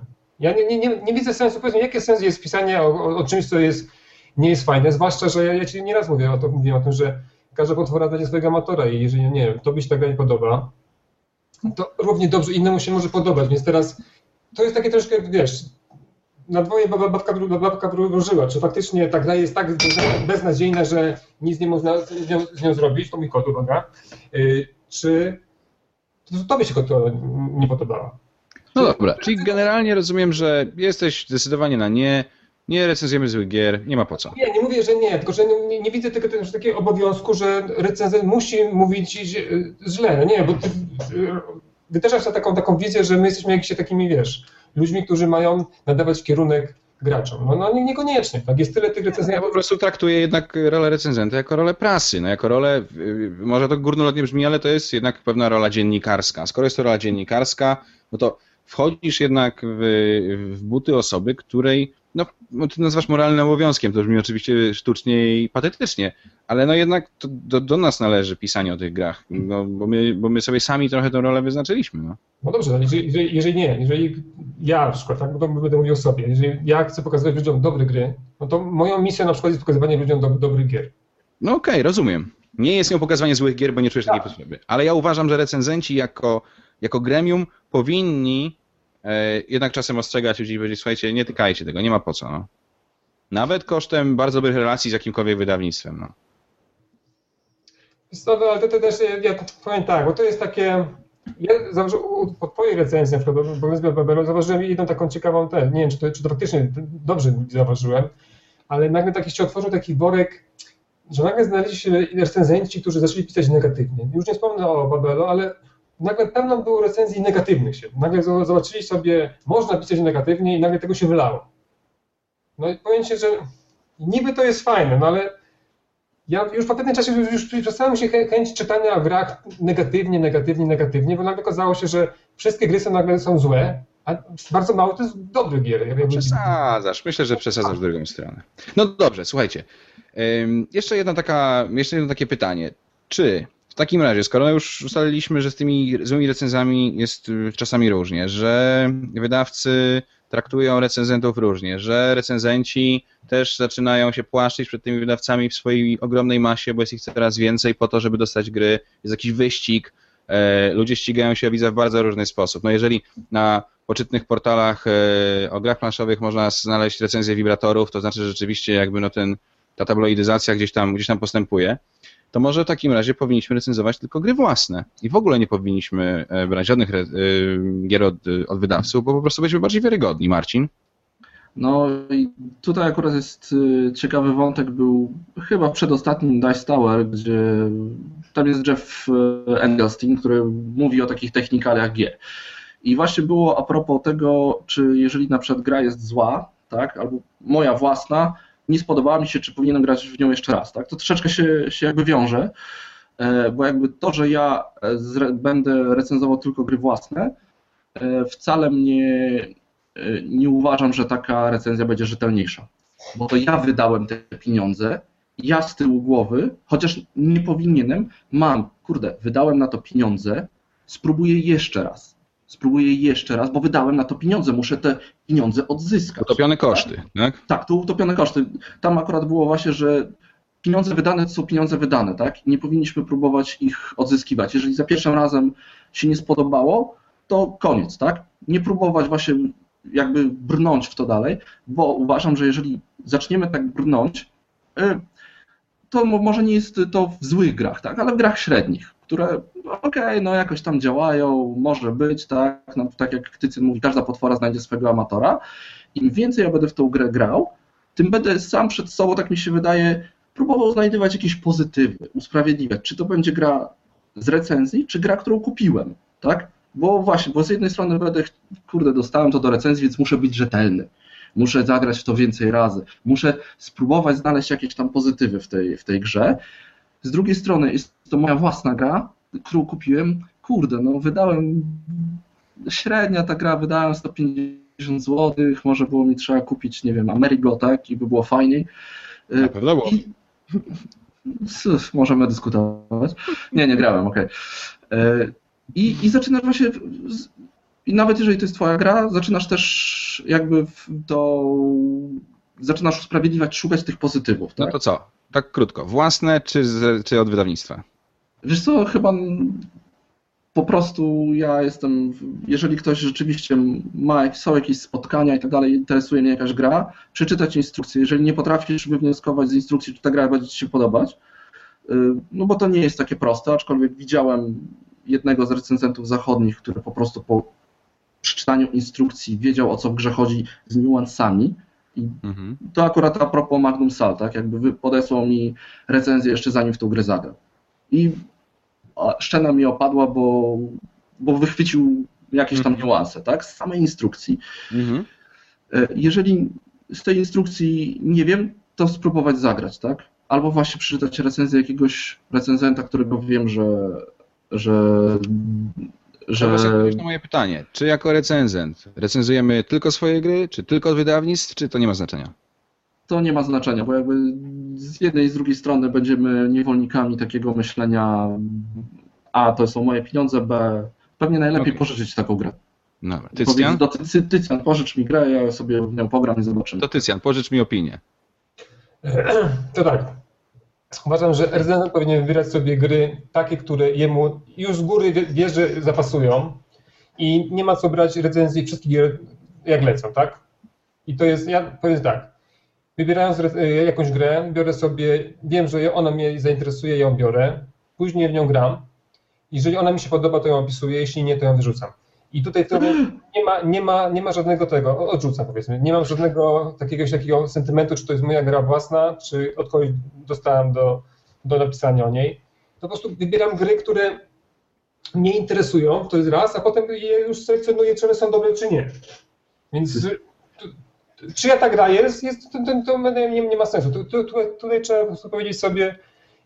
Ja nie, nie, nie, nie widzę sensu, powiedzmy, jaki sens jest pisanie o, o, o czymś, co jest, nie jest fajne, zwłaszcza, że ja, ja ci nieraz mówię o, to, mówię o tym, że każda potwora będzie swojego amatora i jeżeli, nie wiem, tobie się tak nie podoba, to równie dobrze innemu się może podobać, więc teraz to jest takie troszkę, wiesz, na dwoje babka, babka wróżyła, czy faktycznie ta gra jest tak beznadziejna, że nic nie można z nią, z nią zrobić, to mój kot, uwaga, yy, czy to tobie się to nie podobała? No dobra, czyli generalnie rozumiem, że jesteś zdecydowanie na nie, nie recenzujemy złych gier, nie ma po co. Nie, nie mówię, że nie, tylko że nie, nie widzę tego, że takiego obowiązku, że recenzent musi mówić źle. No nie, bo ty wytaczasz taką, taką wizję, że my jesteśmy jakimiś takimi, wiesz, ludźmi, którzy mają nadawać kierunek graczom. No, no niekoniecznie, tak? Jest tyle tych recenzentów. Ja po prostu traktuję jednak rolę recenzenta jako rolę prasy, no jako rolę, może to górnolotnie brzmi, ale to jest jednak pewna rola dziennikarska. Skoro jest to rola dziennikarska, no to wchodzisz jednak w, w buty osoby, której no, no, ty nazywasz moralnym obowiązkiem, to brzmi oczywiście sztucznie i patetycznie, ale no jednak do, do, nas należy pisanie o tych grach, no, bo, my, bo my sobie sami trochę tę rolę wyznaczyliśmy. No, no dobrze, ale jeżeli, jeżeli, jeżeli, nie, jeżeli ja na przykład, tak, bo będę mówił o sobie, jeżeli ja chcę pokazywać ludziom dobre gry, no to moją misją na przykład jest pokazywanie ludziom do, dobrych gier. No okej, okay, rozumiem. Nie jest nią pokazywanie złych gier, bo nie czujesz tak. takiej potrzeby, ale ja uważam, że recenzenci jako, jako gremium powinni jednak czasem ostrzegać ludzi i powiedzieć, słuchajcie, nie tykajcie tego, nie ma po co. No. Nawet kosztem bardzo dobrych relacji z jakimkolwiek wydawnictwem. No. No, ale to, to też, ja powiem tak, bo to jest takie, ja zauważyłem, po twojej recenzji, na przykład, bo Babelu, zauważyłem jedną taką ciekawą, nie wiem, czy to, czy to faktycznie dobrze zauważyłem, ale nagle taki się otworzył taki worek, że nagle znaleźli się recenzenci, którzy zaczęli pisać negatywnie. Już nie wspomnę o Babelu, ale nagle pełno było recenzji negatywnych się. Nagle zobaczyli sobie, można pisać negatywnie i nagle tego się wylało. No i powiem Ci, że niby to jest fajne, no ale ja już po pewnym czasie już, przestałem się chęć czytania w grach negatywnie, negatywnie, negatywnie, bo nagle okazało się, że wszystkie gry są nagle są złe, a bardzo mało to jest dobrych gier. Ja przesadzasz, myślę, że przesadzasz w drugą stronę. No dobrze, słuchajcie. Jeszcze jedno, taka, jeszcze jedno takie pytanie. Czy takim razie, skoro już ustaliliśmy, że z tymi złymi recenzjami jest czasami różnie, że wydawcy traktują recenzentów różnie, że recenzenci też zaczynają się płaszczyć przed tymi wydawcami w swojej ogromnej masie, bo jest ich coraz więcej po to, żeby dostać gry. Jest jakiś wyścig, e, ludzie ścigają się, widzę, w bardzo różny sposób. No jeżeli na poczytnych portalach e, o grach planszowych można znaleźć recenzje wibratorów, to znaczy że rzeczywiście jakby no ten, ta tabloidyzacja gdzieś tam, gdzieś tam postępuje to może w takim razie powinniśmy recenzować tylko gry własne i w ogóle nie powinniśmy e, brać żadnych e, gier od, od wydawców, bo po prostu byliśmy bardziej wiarygodni. Marcin? No i tutaj akurat jest e, ciekawy wątek, był chyba przedostatnim Dice Tower, gdzie tam jest Jeff Engelstein, który mówi o takich technikaliach gier. I właśnie było a propos tego, czy jeżeli na przykład gra jest zła, tak, albo moja własna, nie spodobała mi się, czy powinienem grać w nią jeszcze raz. Tak? To troszeczkę się, się jakby wiąże, e, bo jakby to, że ja e, będę recenzował tylko gry własne, e, wcale mnie nie uważam, że taka recenzja będzie rzetelniejsza. Bo to ja wydałem te pieniądze, ja z tyłu głowy, chociaż nie powinienem, mam, kurde, wydałem na to pieniądze, spróbuję jeszcze raz spróbuję jeszcze raz, bo wydałem na to pieniądze, muszę te pieniądze odzyskać. Utopione koszty, tak? Tak, to utopione koszty. Tam akurat było właśnie, że pieniądze wydane to są pieniądze wydane, tak? Nie powinniśmy próbować ich odzyskiwać. Jeżeli za pierwszym razem się nie spodobało, to koniec, tak? Nie próbować właśnie jakby brnąć w to dalej, bo uważam, że jeżeli zaczniemy tak brnąć, y, to może nie jest to w złych grach, tak? ale w grach średnich które okej, okay, no jakoś tam działają, może być, tak, no, tak jak Tycyn mówi, każda potwora znajdzie swojego amatora. Im więcej ja będę w tą grę grał, tym będę sam przed sobą, tak mi się wydaje, próbował znajdywać jakieś pozytywy, usprawiedliwiać, czy to będzie gra z recenzji, czy gra, którą kupiłem, tak? Bo właśnie, bo z jednej strony będę, kurde, dostałem to do recenzji, więc muszę być rzetelny. Muszę zagrać w to więcej razy. Muszę spróbować znaleźć jakieś tam pozytywy w tej, w tej grze. Z drugiej strony jest to moja własna gra, którą kupiłem. Kurde, no wydałem średnia ta gra, wydałem 150 zł, może było mi trzeba kupić, nie wiem, Amerigo, tak, i by było fajniej. Na pewno było. I... Możemy dyskutować. Nie, nie grałem, okej. Okay. I, I zaczynasz właśnie, i nawet jeżeli to jest twoja gra, zaczynasz też jakby to, zaczynasz usprawiedliwiać, szukać tych pozytywów. Tak? No to co? Tak krótko, własne czy, z, czy od wydawnictwa? Wiesz co, chyba po prostu ja jestem, jeżeli ktoś rzeczywiście ma, są jakieś spotkania i tak dalej, interesuje mnie jakaś gra, przeczytać instrukcję. Jeżeli nie potrafisz wywnioskować z instrukcji, czy ta gra będzie Ci się podobać, y, no bo to nie jest takie proste, aczkolwiek widziałem jednego z recenzentów zachodnich, który po prostu po przeczytaniu instrukcji wiedział o co w grze chodzi z niuansami, i mhm. to akurat a propos Magnum Sal, tak? Jakby podesłał mi recenzję jeszcze zanim w tą grę zagrał. I szczena mi opadła, bo, bo wychwycił jakieś tam mhm. niuanse, tak? Z samej instrukcji. Mhm. E, jeżeli z tej instrukcji nie wiem, to spróbować zagrać, tak? Albo właśnie przeczytać recenzję jakiegoś recenzenta, którego wiem, że, że że... To moje pytanie. Czy jako recenzent recenzujemy tylko swoje gry, czy tylko wydawnictw, czy to nie ma znaczenia? To nie ma znaczenia, bo jakby z jednej i z drugiej strony będziemy niewolnikami takiego myślenia A, to są moje pieniądze, B, pewnie najlepiej okay. pożyczyć taką grę. Dobra. Tycjan? Do Tycjan, pożycz mi grę, ja sobie w nią pogram i zobaczymy. To Tycjan, pożycz mi opinię. To tak. Uważam, że RZN powinien wybierać sobie gry takie, które jemu już z góry wie, że zapasują i nie ma co brać recenzji wszystkich gier jak lecą, tak? I to jest, ja powiem tak, wybierając e, jakąś grę, biorę sobie, wiem, że ona mnie zainteresuje, ją biorę, później w nią gram Jeżeli ona mi się podoba, to ją opisuję, jeśli nie, to ją wyrzucam. I tutaj to nie ma, nie ma, nie ma żadnego tego, odrzucam powiedzmy, nie mam żadnego takiego, takiego sentymentu, czy to jest moja gra własna, czy od kogoś dostałem do, do napisania o niej. To po prostu wybieram gry, które mnie interesują, to jest raz, a potem je już selekcjonuję, czy one są dobre, czy nie. Więc czy ja ta gra jest, jest to, to, to nie, nie, ma sensu. Tu, tu, tutaj trzeba po prostu powiedzieć sobie,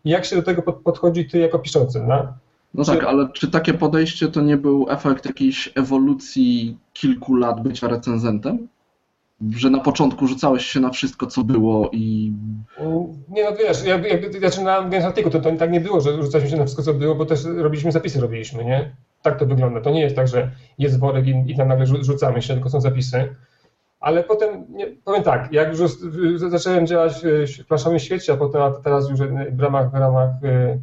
jak się do tego podchodzi ty jako piszący. No? No tak, ale czy takie podejście to nie był efekt jakiejś ewolucji kilku lat bycia recenzentem? Że na początku rzucałeś się na wszystko, co było i... Nie no wiesz, jak, jak zaczynałem Games Article, to, to tak nie było, że rzucaliśmy się na wszystko, co było, bo też robiliśmy zapisy, robiliśmy, nie? Tak to wygląda. To nie jest tak, że jest worek i, i tam nagle rzucamy się, tylko są zapisy. Ale potem, nie, powiem tak, jak już zacząłem działać w planszowym świecie, a potem a teraz już w ramach, w ramach y,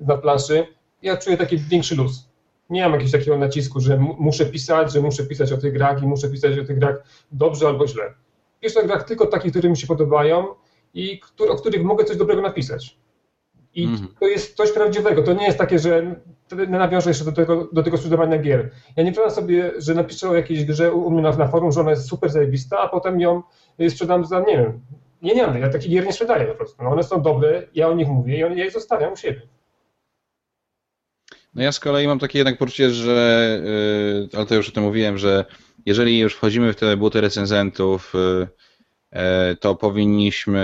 na planszy, ja czuję taki większy luz. Nie mam jakiegoś takiego nacisku, że muszę pisać, że muszę pisać o tych grach i muszę pisać o tych grach dobrze albo źle. Piszę o grach tylko takich, które mi się podobają i który, o których mogę coś dobrego napisać. I mm. to jest coś prawdziwego. To nie jest takie, że nawiążę jeszcze do tego, do tego sprzedawania gier. Ja nie wyobrażam sobie, że napiszę o jakiejś grze u mnie na, na forum, że ona jest super zajebista, a potem ją sprzedam za, nie wiem, nie, nie, ja takich gier nie sprzedaję po prostu. No one są dobre, ja o nich mówię i ja je zostawiam u siebie. No ja z kolei mam takie jednak poczucie, że, yy, ale to już o tym mówiłem, że jeżeli już wchodzimy w te buty recenzentów, yy, to powinniśmy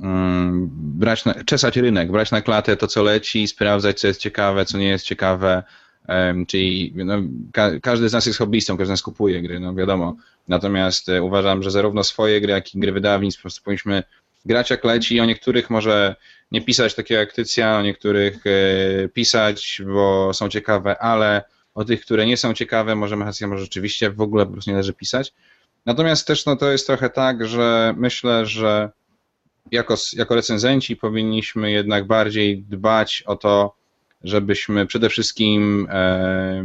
mm, brać na, czesać rynek, brać na klatę to, co leci, sprawdzać, co jest ciekawe, co nie jest ciekawe. Czyli no, ka każdy z nas jest hobbystą, każdy z nas kupuje gry, no wiadomo. Natomiast e, uważam, że zarówno swoje gry, jak i gry wydawnictw po prostu powinniśmy grać jak leci. O niektórych może nie pisać takie jak Tycja, o niektórych e, pisać, bo są ciekawe, ale o tych, które nie są ciekawe, może Mechacja może rzeczywiście w ogóle po prostu nie należy pisać. Natomiast też no, to jest trochę tak, że myślę, że jako, jako recenzenci powinniśmy jednak bardziej dbać o to, żebyśmy przede wszystkim e,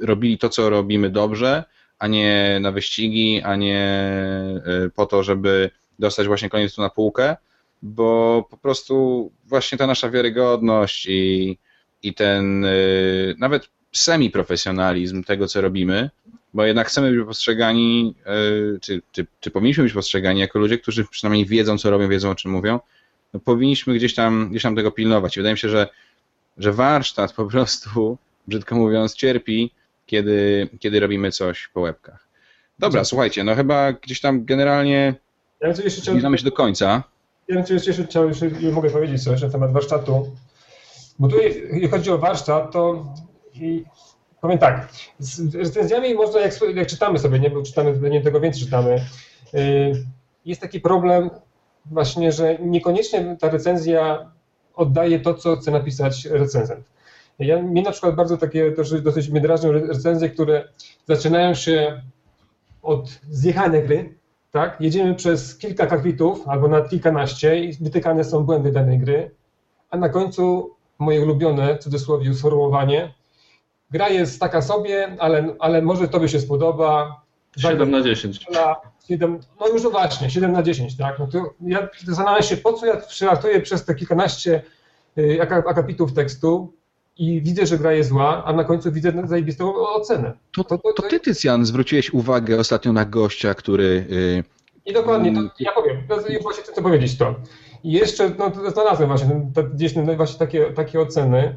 robili to, co robimy dobrze, a nie na wyścigi, a nie e, po to, żeby dostać właśnie koniec tu na półkę, bo po prostu właśnie ta nasza wiarygodność i, i ten e, nawet semi-profesjonalizm tego, co robimy, bo jednak chcemy być postrzegani, e, czy, czy, czy powinniśmy być postrzegani jako ludzie, którzy przynajmniej wiedzą, co robią, wiedzą, o czym mówią, no powinniśmy gdzieś tam, gdzieś tam tego pilnować. I wydaje mi się, że, że warsztat po prostu, brzydko mówiąc, cierpi, kiedy, kiedy robimy coś po łebkach. Dobra, słuchajcie, no chyba gdzieś tam generalnie ja jeszcze zbliżamy się do końca. Ja bym jeszcze chciał, jeszcze mogę powiedzieć coś na temat warsztatu, bo tu jeśli chodzi o warsztat, to i powiem tak, z recenzjami można, jak, jak czytamy sobie, nie, bo czytamy, nie tego więcej czytamy, y, jest taki problem właśnie, że niekoniecznie ta recenzja oddaje to, co chce napisać recenzent. Ja, mnie na przykład bardzo takie dosyć, dosyć mnie recenzje, które zaczynają się od zjechania gry, tak? Jedziemy przez kilka kakwitów albo nawet kilkanaście i wytykane są błędy danej gry, a na końcu moje ulubione, w cudzysłowie, sformułowanie, gra jest taka sobie, ale, ale może tobie się spodoba. 7 na 10. 7, no już właśnie, 7 na 10, tak. No to ja zastanawiam się, po co ja przelatuję przez te kilkanaście y, akapitów tekstu i widzę, że gra jest zła, a na końcu widzę zajebistą ocenę. To, to, to, to ty, Tycjan, zwróciłeś uwagę ostatnio na gościa, który... Yy... I dokładnie, to ja powiem, właśnie chcę powiedzieć to. I jeszcze no, znalazłem właśnie gdzieś właśnie takie, takie oceny,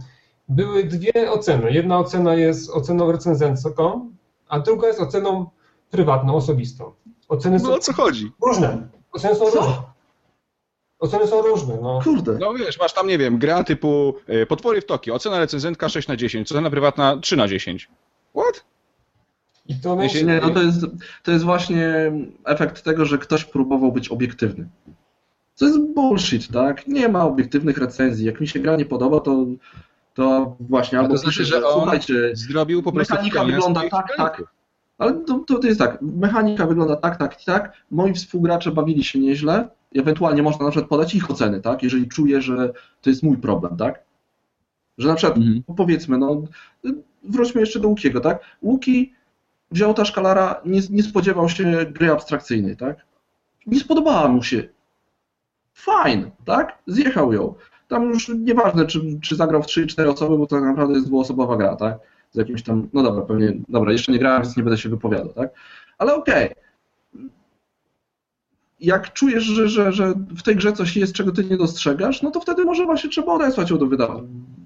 były dwie oceny. Jedna ocena jest oceną recenzencką, a druga jest oceną prywatną, osobistą. Oceny no są o co chodzi? Różne. Oceny są co? różne. Oceny są różne, no. Kurde. No wiesz, masz tam, nie wiem, gra typu y, Potwory w Tokio, ocena recenzentka 6 na 10, ocena prywatna 3 na 10. What? I to, myślę, nie, no to, jest, to jest właśnie efekt tego, że ktoś próbował być obiektywny. To jest bullshit, tak? Nie ma obiektywnych recenzji. Jak mi się gra nie podoba, to to właśnie, albo to znaczy, pisze, że on słuchajcie, zrobił po prostu mechanika wygląda tak, tak. Ale to, to, to, jest tak, mechanika wygląda tak, tak i tak, moi współgracze bawili się nieźle, ewentualnie można na przykład podać ich oceny, tak, jeżeli czuję, że to jest mój problem, tak. Że na przykład, mhm. powiedzmy, no, wróćmy jeszcze do Łukiego, tak, Łuki wziął ta szkalara, nie, nie spodziewał się gry abstrakcyjnej, tak, nie spodobała mu się, fajnie, tak, zjechał ją. tam już nieważne, czy, czy zagrał w 3-4 osoby, bo to tak naprawdę jest dwuosobowa gra, tak? Z jakimś tam, no dobra, pewnie, dobra, jeszcze nie grałem, więc nie będę się wypowiadał, tak? Ale okej. Jak czujesz, że, że, że w tej grze coś jest, czego ty nie dostrzegasz, no to wtedy może właśnie trzeba odesłać ją do wydaw-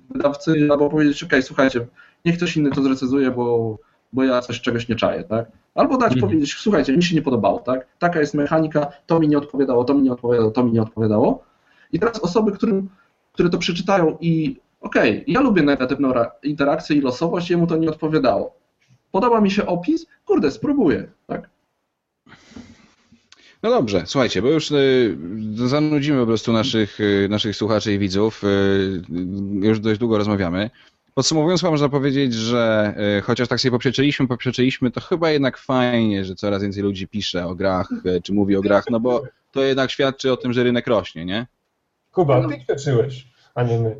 wydawcy albo powiedzieć, okej, słuchajcie, niech ktoś inny to zrecenzuje, bo, bo ja coś czegoś nie czaję, tak? Albo dać Mhm. powiedzieć, słuchajcie, mi się nie podobało, tak? Taka jest mechanika, to mi nie odpowiadało, to mi nie odpowiadało, to mi nie odpowiadało. I teraz osoby, którym, które to przeczytają i okej, ja lubię negatywną ra- interakcję i losowość, jemu to nie odpowiadało. Podoba mi się opis, kurde, spróbuję, tak? No dobrze, słuchajcie, bo już y, zanudzimy po prostu naszych, y, naszych słuchaczy i widzów. Y, już dość długo rozmawiamy. Podsumowując, można powiedzieć, że chociaż tak sobie poprzeczyliśmy, poprzeczyliśmy, to chyba jednak fajnie, że coraz więcej ludzi pisze o grach, czy mówi o grach, no bo to jednak świadczy o tym, że rynek rośnie, nie? Kuba, ty przeczyłeś, a nie my.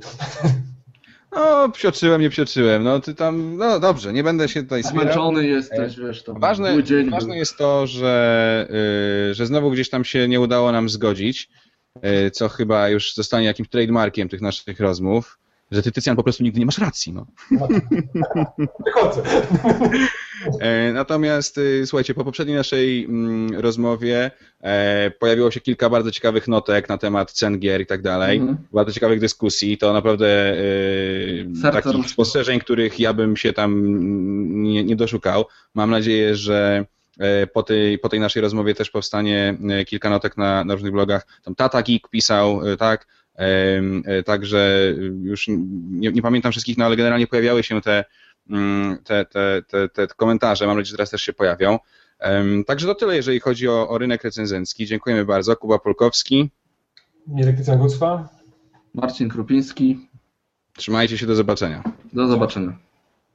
No, psioczyłem, nie psioczyłem, no ty tam, no dobrze, nie będę się tutaj spierał. Zmęczony jesteś, wiesz, to Ważne, ważne był. jest to, że, y, że znowu gdzieś tam się nie udało nam zgodzić, y, co chyba już zostanie jakimś trademarkiem tych naszych rozmów, że ty, Tycjan, po prostu nigdy nie masz racji. No. Wychodzę. E, Natomiast y, słuchajcie, po poprzedniej naszej mm, rozmowie e, pojawiło się kilka bardzo ciekawych notek na temat cen gier i tak dalej, Mhm. bardzo ciekawych dyskusji, to naprawdę y, Serce takich ruszyło. spostrzeżeń, których ja bym się tam nie, nie doszukał. Mam nadzieję, że e, po tej, po tej naszej rozmowie też powstanie kilka notek na, na różnych blogach. Tam Tata Geek pisał, tak, także już nie, nie pamiętam wszystkich, no ale generalnie pojawiały się te, mm, te, te, te, te komentarze, mam nadzieję, że teraz też się pojawią. Także to tyle, jeżeli chodzi o, o rynek recenzencki. Dziękujemy bardzo. Kuba Polkowski. Mirek Gucwa. Marcin Krupiński, Trzymajcie się, do zobaczenia. do zobaczenia.